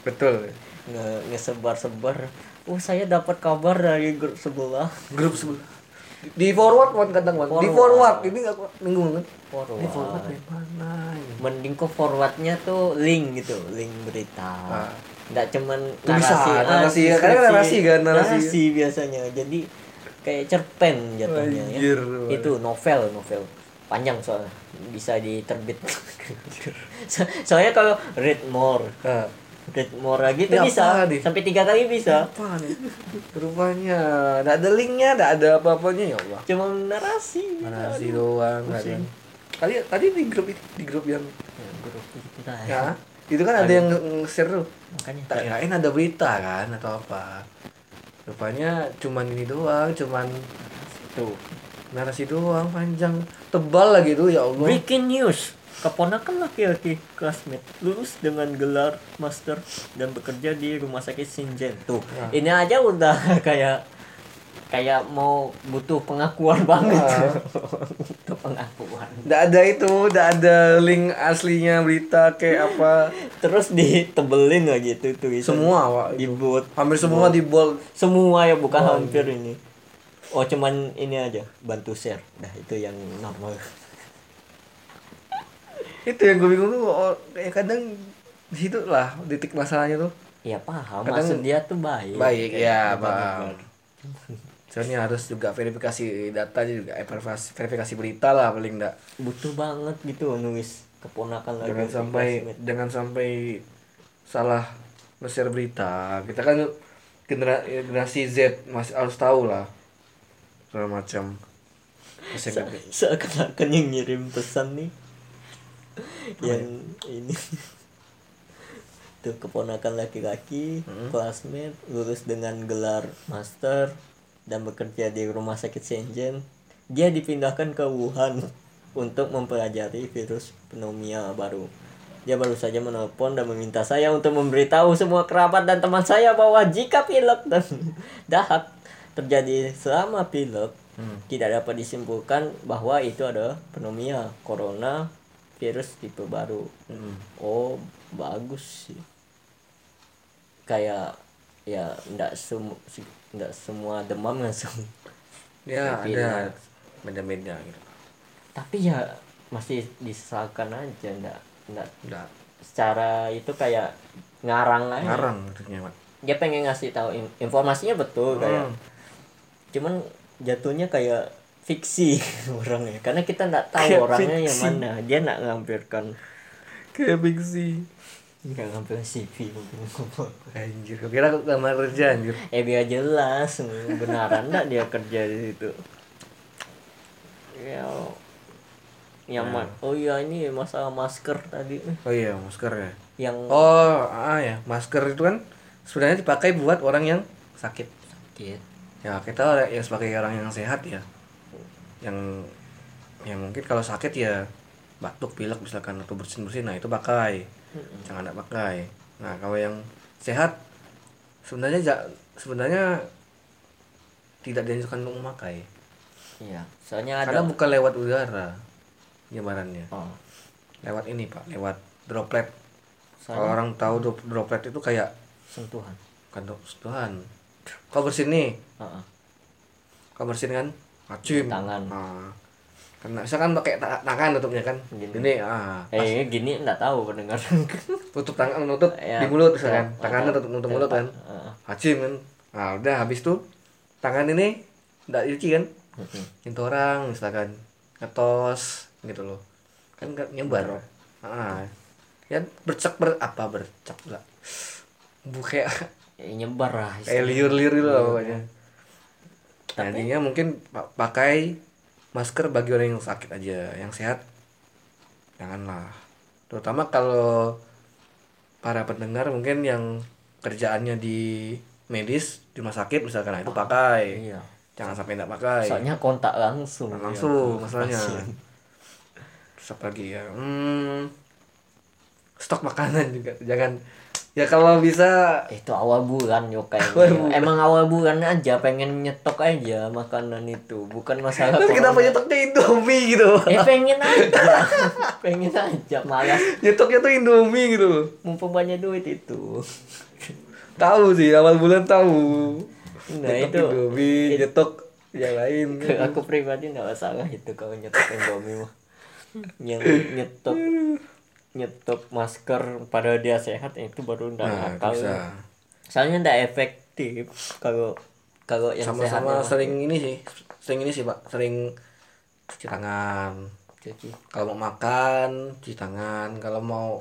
betul. nge ngesebar-sebar oh saya dapat kabar dari grup sebelah Grup sebelah di forward kan kadang Wan. di Forward. ini aku bingung kan forward, di forward mana mending kok forwardnya tuh link gitu link berita Ah. nggak cuman Tuh bisa, ah, narasi ya. deskripsi. Kadang narasi kan, narasi. narasi biasanya jadi kayak cerpen jatuhnya Anjir, ya itu novel novel. Panjang soalnya. Bisa diterbit. So- soalnya kalau read more. Read more lagi tuh bisa. nih? sampai tiga kali bisa. Apa nih? Rupanya nggak ada linknya nggak ada apa-apanya ya Allah. Cuma narasi. Narasi doang nggak ada. Pusing. tadi tadi di grup di grup yang Ya, grup kita ya. ya itu kan ada yang nge-share tuh makanya. Tak kirain ada berita kan atau apa rupanya cuman ini doang cuman tuh narasi doang panjang tebal lagi tuh ya Allah Breaking news. Keponakan laki-laki classmate lulus dengan gelar master dan bekerja di rumah sakit Shingen. Tuh, Nah. ini aja udah kayak kayak mau butuh pengakuan banget. Butuh pengakuan. nggak ada itu nggak ada link aslinya berita kayak apa Terus ditebelin lagi tuh tulisan. semua Wak. dibuat hampir semua di bold semua ya bukan hampir ini. Oh cuman ini aja bantu share. Nah itu yang normal. itu yang gue bingung tuh oh, kayak kadang lah titik masalahnya tuh Ya paham. Kadang- Maksud dia tuh baik. baik ya benar-benar. paham soalnya harus juga verifikasi data juga eh, verifikasi, verifikasi berita lah paling enggak butuh banget gitu nulis keponakan lagi jangan sampai jangan sampai salah nge-share berita. Kita kan genera- generasi Z masih harus tahu lah. Segala macam. Seakan-akan yang ngirim pesan nih yang ini. Tuh keponakan laki-laki classmate lulus dengan gelar master dan bekerja di rumah sakit Shenzhen dia dipindahkan ke Wuhan untuk mempelajari virus pneumonia baru. Dia baru saja menelpon dan meminta saya untuk memberitahu semua kerabat dan teman saya bahwa jika pilek dan dahak terjadi selama pilek tidak dapat disimpulkan bahwa itu adalah pneumonia corona virus tipe baru. Hmm. oh bagus sih. Kayak ya ndak semu ndak semua demam langsung. Ya Tapi ada. ya. beda-beda gitu. Tapi ya masih disesalkan aja ndak ndak enggak secara itu kayak ngarang aja. Ngarang maksudnya Mat. dia pengen ngasih tahu in- informasinya betul kayak Hmm. cuman jatuhnya kayak fiksi orangnya. Karena kita nggak tahu Kayak orangnya yang fiksi. mana. Dia nggak ngampirkan kayak fiksi nggak ngambil CV mungkin. Anjir kok kira kamar kerja anjir. Eh biar jelas benaran nggak dia kerja di situ. Ya. Yang ma- oh iya ini masalah masker tadi. Oh iya masker ya? Yang oh ah ya. Masker itu kan sebenarnya dipakai buat orang yang sakit. Sakit. Ya kita ya sebagai orang yang sehat ya. Yang yang mungkin kalau sakit ya batuk pilek misalkan atau bersin bersin nah itu pakai jangan tidak pakai. Nah kalau yang sehat sebenarnya ja- sebenarnya tidak dianjurkan untuk memakai. Iya soalnya ada karena bukan lewat udara penyebarannya oh, lewat ini pak lewat droplet. Kalau orang tahu drop- droplet itu kayak sentuhan. Kan Tuhan kau bersin nih. Heeh. kau bersin kan? Acim. Tangan. nah, karena misalkan pakai ta- tangan tutupnya kan Gini. ini ah eh gini nggak tahu pendengar. tutup tangan nutup Ya, di mulut misalkan. ya, tangannya tutup nutup mulut kan. Heeh. acim kan. Nah udah habis tuh tangan ini nggak cuci kan. Nyentuh orang misalkan. Ngetos gitu loh. Kan nggak nyebar. Ah ya bercak ber apa bercak lah bu kayak Eh, nyebar lah kayak liur-liur gitu lah pokoknya. Nah, intinya mungkin pa- pakai masker bagi orang yang sakit aja yang sehat janganlah. Terutama kalau para pendengar mungkin yang kerjaannya di medis di rumah sakit misalkan nah, itu pakai. Iya. Jangan sampai tidak pakai. Soalnya kontak langsung. Nah, langsung ya, masalahnya. terus apa lagi ya? Hmm, stok makanan juga. Jangan ya kalau bisa itu awal bulan yo kayaknya bulan. emang awal bulan aja pengen nyetok aja makanan itu. Bukan masalah tapi kenapa nyetoknya Indomie gitu? Eh pengen aja. Pengen aja malas. Nyetoknya tuh Indomie gitu. Mumpung banyak duit itu. Tahu sih awal bulan tahu. Nah nyetok itu. Indomie nyetok yang lain. Aku pribadi nggak masalah itu kalau nyetok Indomie mah. Yang nyetok nyetok masker pada dia sehat itu baru nggak nah nakal bisa. Soalnya nggak efektif kalau kalau yang sehat sama-sama emang sering ini sih sering ini sih pak. Sering cuci tangan cuci. Kalau mau makan cuci tangan. Kalau mau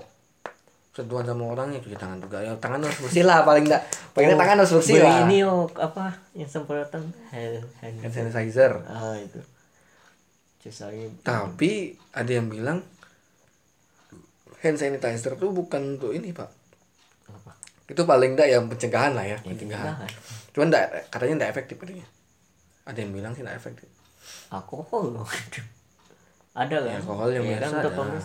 sentuhan sama orang ya cuci tangan juga. Ya tangan harus bersih lah paling enggak paling nggak tangan harus bersih lah. ini oh apa yang semprotan? Hand, hand, sanitizer. Ah itu. Cuci tapi ada yang bilang hand sanitizer tuh bukan untuk ini pak. Apa? Itu paling enggak yang pencegahan lah ya ya pencegahan. cuman enggak, katanya enggak efektif katanya. Ada yang bilang sih enggak efektif. Alkohol loh. Ada kan? Ya, alkohol yang kan biasa untuk ada.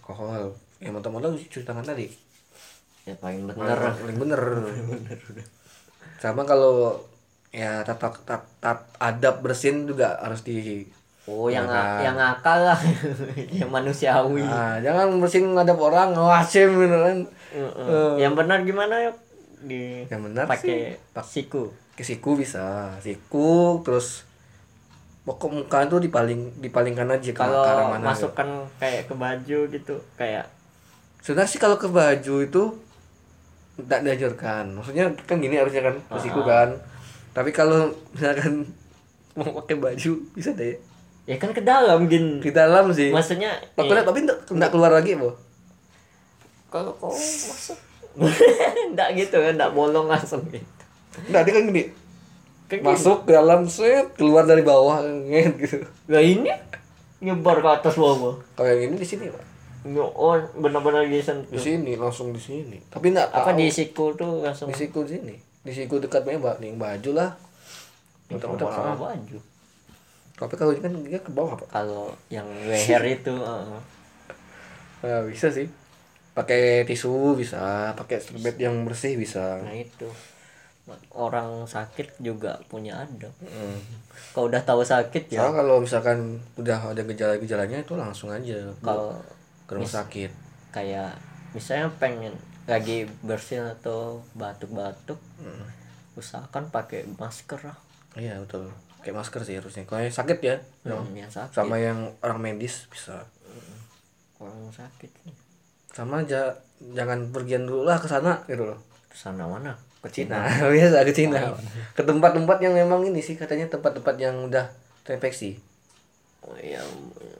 alkohol. Yang motong-motong cuci tangan tadi. Ya paling bener. Bener. Paling bener. Sama kalau ya tata tat, tat, adab bersin juga harus di oh yang Nah, yang akal lah. Yang manusiawi. Ah, jangan bersin ngadap orang ngawasin kan? Heeh. yang benar gimana yuk? Di yang benar pakai siku. ke siku bisa. Siku terus pokok muka itu dipaling dipalingkan aja kalau ke arah mana gitu. masukkan kayak ke baju gitu kayak sebenarnya sih kalau ke baju itu tidak diajarkan maksudnya kan gini harusnya kan ke siku kan. Tapi kalau misalkan mau pakai baju bisa deh ya kan ke dalam gin di dalam sih maksudnya Takutnya ya, tapi enggak, keluar lagi, Bu. kalau kau masuk enggak gitu kan enggak bolong langsung gitu Enggak, dia kan gini. Kan gini. Masuk ke dalam set, keluar dari bawah nget gitu. Lah ini nyebar ke atas bawah Kalau yang ini di sini, Pak. Oh benar-benar di Di sini, langsung di sini. Tapi enggak apa tahu. di siku tuh langsung di siku sini. Di siku dekat mbak nih baju lah. Muter-muter baju Tapi kalau kan dia ke bawah, Pak. kalau yang leher itu heeh. Nah, bisa sih. Pakai tisu bisa, pakai serbet yang bersih bisa. nah itu orang sakit juga punya adab Hmm. kalau udah tahu sakit ya Soalnya kalau misalkan udah ada gejala-gejalanya itu langsung aja kalau ke rumah sakit. kayak misalnya pengen lagi bersin atau batuk-batuk Hmm. usahakan pakai masker lah Iya betul. Kayak masker sih harusnya. Kalau yang sakit ya, Hmm, yang sakit sama yang orang medis bisa. orang sakit nih Sama aja jangan pergian dulu lah ke sana gitu loh. sana mana ke Cina biasa ke Cina. Ke tempat-tempat yang memang ini sih katanya tempat-tempat yang udah terinfeksi. oh, ya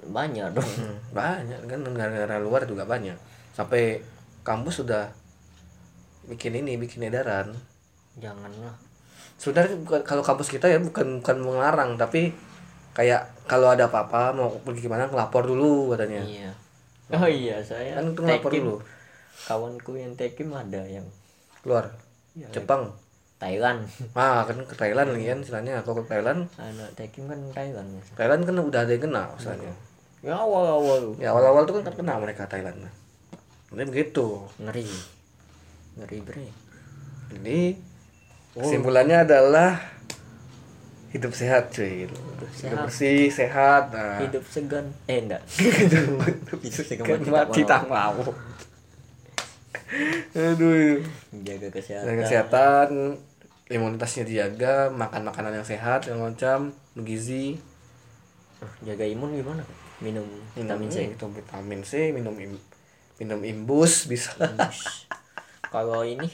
banyak dong Hmm, banyak kan negara-negara luar juga banyak. Sampai kampus sudah bikin ini, bikin edaran. janganlah Sebenarnya kalau kampus kita ya bukan bukan melarang tapi kayak kalau ada apa-apa mau pergi ke mana ngelapor dulu katanya. iya oh iya saya Kan ngelapor tekim. dulu. kawanku yang tekim ada yang Keluar. Iya, Jepang. Thailand Ah, kan ke Thailand lagi kan istilahnya. Kalau ke Thailand, anak tekim kan Thailand ya. Thailand kan udah ada yang kena istilahnya. ya awal-awal Ya awal-awal tuh kan kena mereka Thailand. Jadi begitu. ngeri ngeri bre Jadi kesimpulannya adalah hidup sehat cuy. Hidup, sehat. bersih, sehat. Nah, hidup segan eh enggak hidup Hidup segan mati tak mau. Aduh. jaga kesehatan Jaga kesehatan, imunitasnya dijaga, makan makanan yang sehat, yang macam bergizi, Oh, jaga imun gimana minum vitamin C minum vitamin C, minum im- minum imbus bisa. kalau ini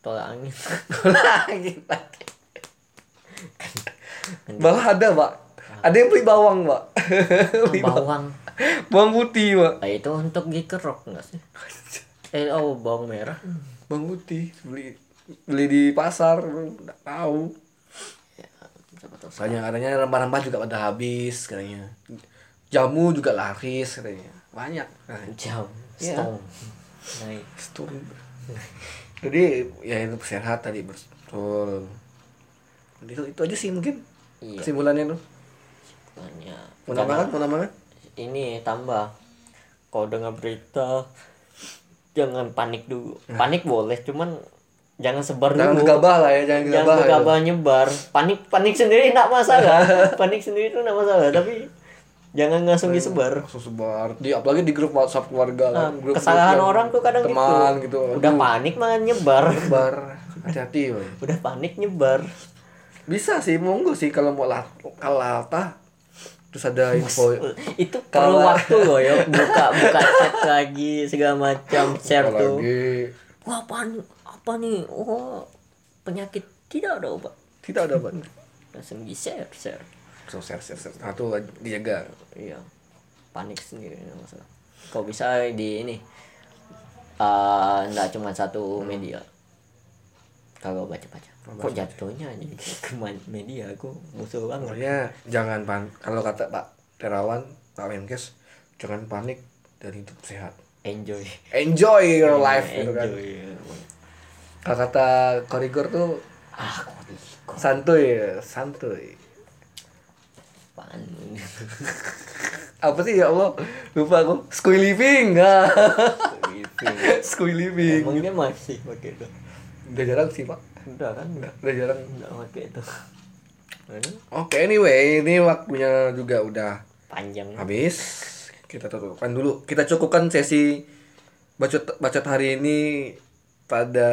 tolak angin. Lagi lagi malah ada pak? Ada yang beli bawang pak? Beli bawang. bawang. Putih pak. Ah, itu untuk dikerok enggak sih? Eh oh bawang merah. Bawang putih beli beli di pasar nggak tahu. Tahu banyak katanya rempah-rempah juga pada habis katanya. Jamu juga laris katanya. Banyak. Katanya. jam Iya. stone. Naik. Betul. jadi ya itu sehat tadi betul. Itu itu aja sih mungkin iya. kesimpulannya tuh makanya mau nambahkan mau nambahkan ini tambah. Kalau dengar berita jangan panik dulu. Panik boleh cuman jangan sebar jangan dulu. gegabah lah ya jangan jangan gegabah ya. gegabah nyebar. Panik panik sendiri tidak masalah. Panik sendiri itu tidak masalah tapi jangan langsung disebar. langsung sebar. Di apalagi di grup WhatsApp keluarga Nah, kan grup kesalahan orang tuh kadang teman gitu. gitu. Udah panik malah nyebar. Sebar hati-hati udah panik nyebar. Bisa sih monggo sih kalau mau lah kalau latah terus ada info itu perlu Kalau- waktu loh ya buka buka chat lagi segala macam share tuh. lagi? Wah apa nih apa nih? Oh penyakit tidak ada obat. Tidak ada apa langsung di share share so share share share. Satu dijaga iya. Panik sendiri masalah kau bisa di ini? Eh nggak cuma satu media. Kalau baca baca kok jatuhnya jadi ke media aku musuh banget. Pokoknya jangan pan kalau kata Pak Terawan Pak Menkes jangan panik dan hidup sehat. Enjoy. Enjoy your life gitu kan. enjoy kalau kata korigor tuh ah santuy santuy apaan? Apa sih ya Allah? Lupa aku. School living. Gitu school living. Emang dia masih pakai itu? Udah jarang sih pak. Udah kan? Udah udah jarang. Udah pakai itu. Oke anyway ini waktunya juga udah panjang. habis. Kita tutupkan dulu. Kita cukupkan sesi bacot bacot hari ini pada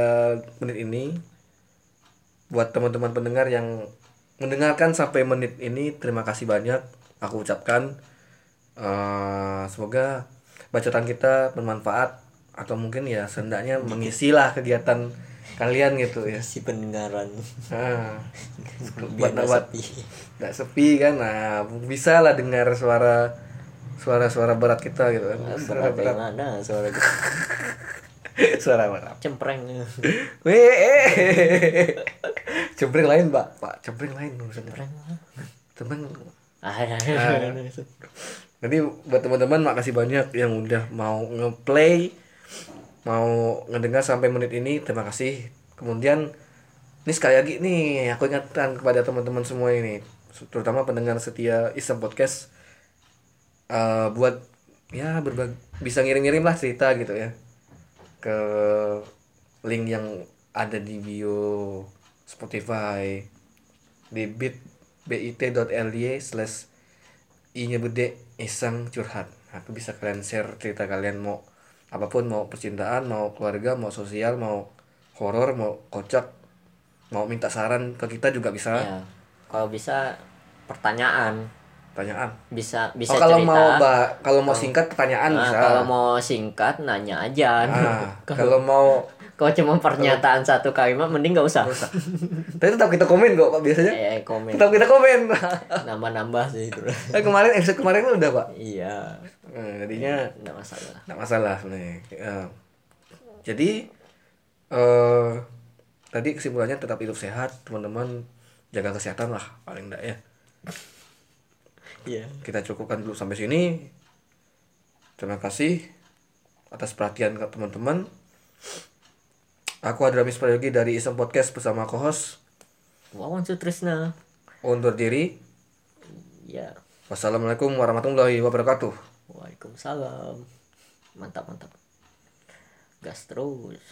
menit ini. Buat teman-teman pendengar yang mendengarkan sampai menit ini terima kasih banyak. Aku ucapkan Eh, semoga bacotan kita bermanfaat atau mungkin ya seenggaknya mengisilah kegiatan kalian gitu ya. Si pendengaran. Nah, buat sepi. nggak sepi kan nah bisa lah dengar suara suara-suara berat kita gitu kan. Suara berat. Yang mana suara suara berat cempreng. Weh, eh. cempreng lain pak. Pak cempreng lain cempreng. Temen. Ah ada ada jadi buat teman-teman makasih banyak yang udah mau ngeplay mau ngedengar sampai menit ini. Terima kasih. Kemudian ini sekali lagi nih aku ingatkan kepada teman-teman semua ini terutama pendengar setia Islam Podcast eh, buat ya berbagi bisa ngirim-ngirim lah cerita gitu ya ke link yang ada di bio Spotify. Di bit bit.ly slash i nya gede iseng curhat. Nah, itu bisa kalian share cerita kalian mau apa pun mau percintaan mau keluarga mau sosial mau horor mau kocak mau minta saran ke kita juga bisa. Ya kalau bisa pertanyaan pertanyaan. Bisa bisa oh, kalau cerita. mau ba- kalau mau singkat pertanyaan Nah, bisa. kalau mau singkat nanya aja. Ah, kalau mau kalau cuma pernyataan satu kalimat mending nggak usah. Tapi tetap kita komen kok pak biasanya. Eh komen. Tetap kita komen. Nambah nambah sih itu. Eh, kemarin episode kemarin kan udah pak? Iya. Eh, jadinya nggak masalah. nggak masalah sebenarnya. Eh, jadi eh tadi kesimpulannya tetap hidup sehat teman-teman. Jaga kesehatan lah paling enggak ya iya. Kita cukupkan dulu sampai sini. Terima kasih atas perhatian ke teman-teman. Aku Adramis Prayogi dari Isem Podcast bersama co-host. Wawan Sutrisna. Undur diri. Ya. Wassalamualaikum warahmatullahi wabarakatuh. Waalaikumsalam. Mantap mantap. Gas terus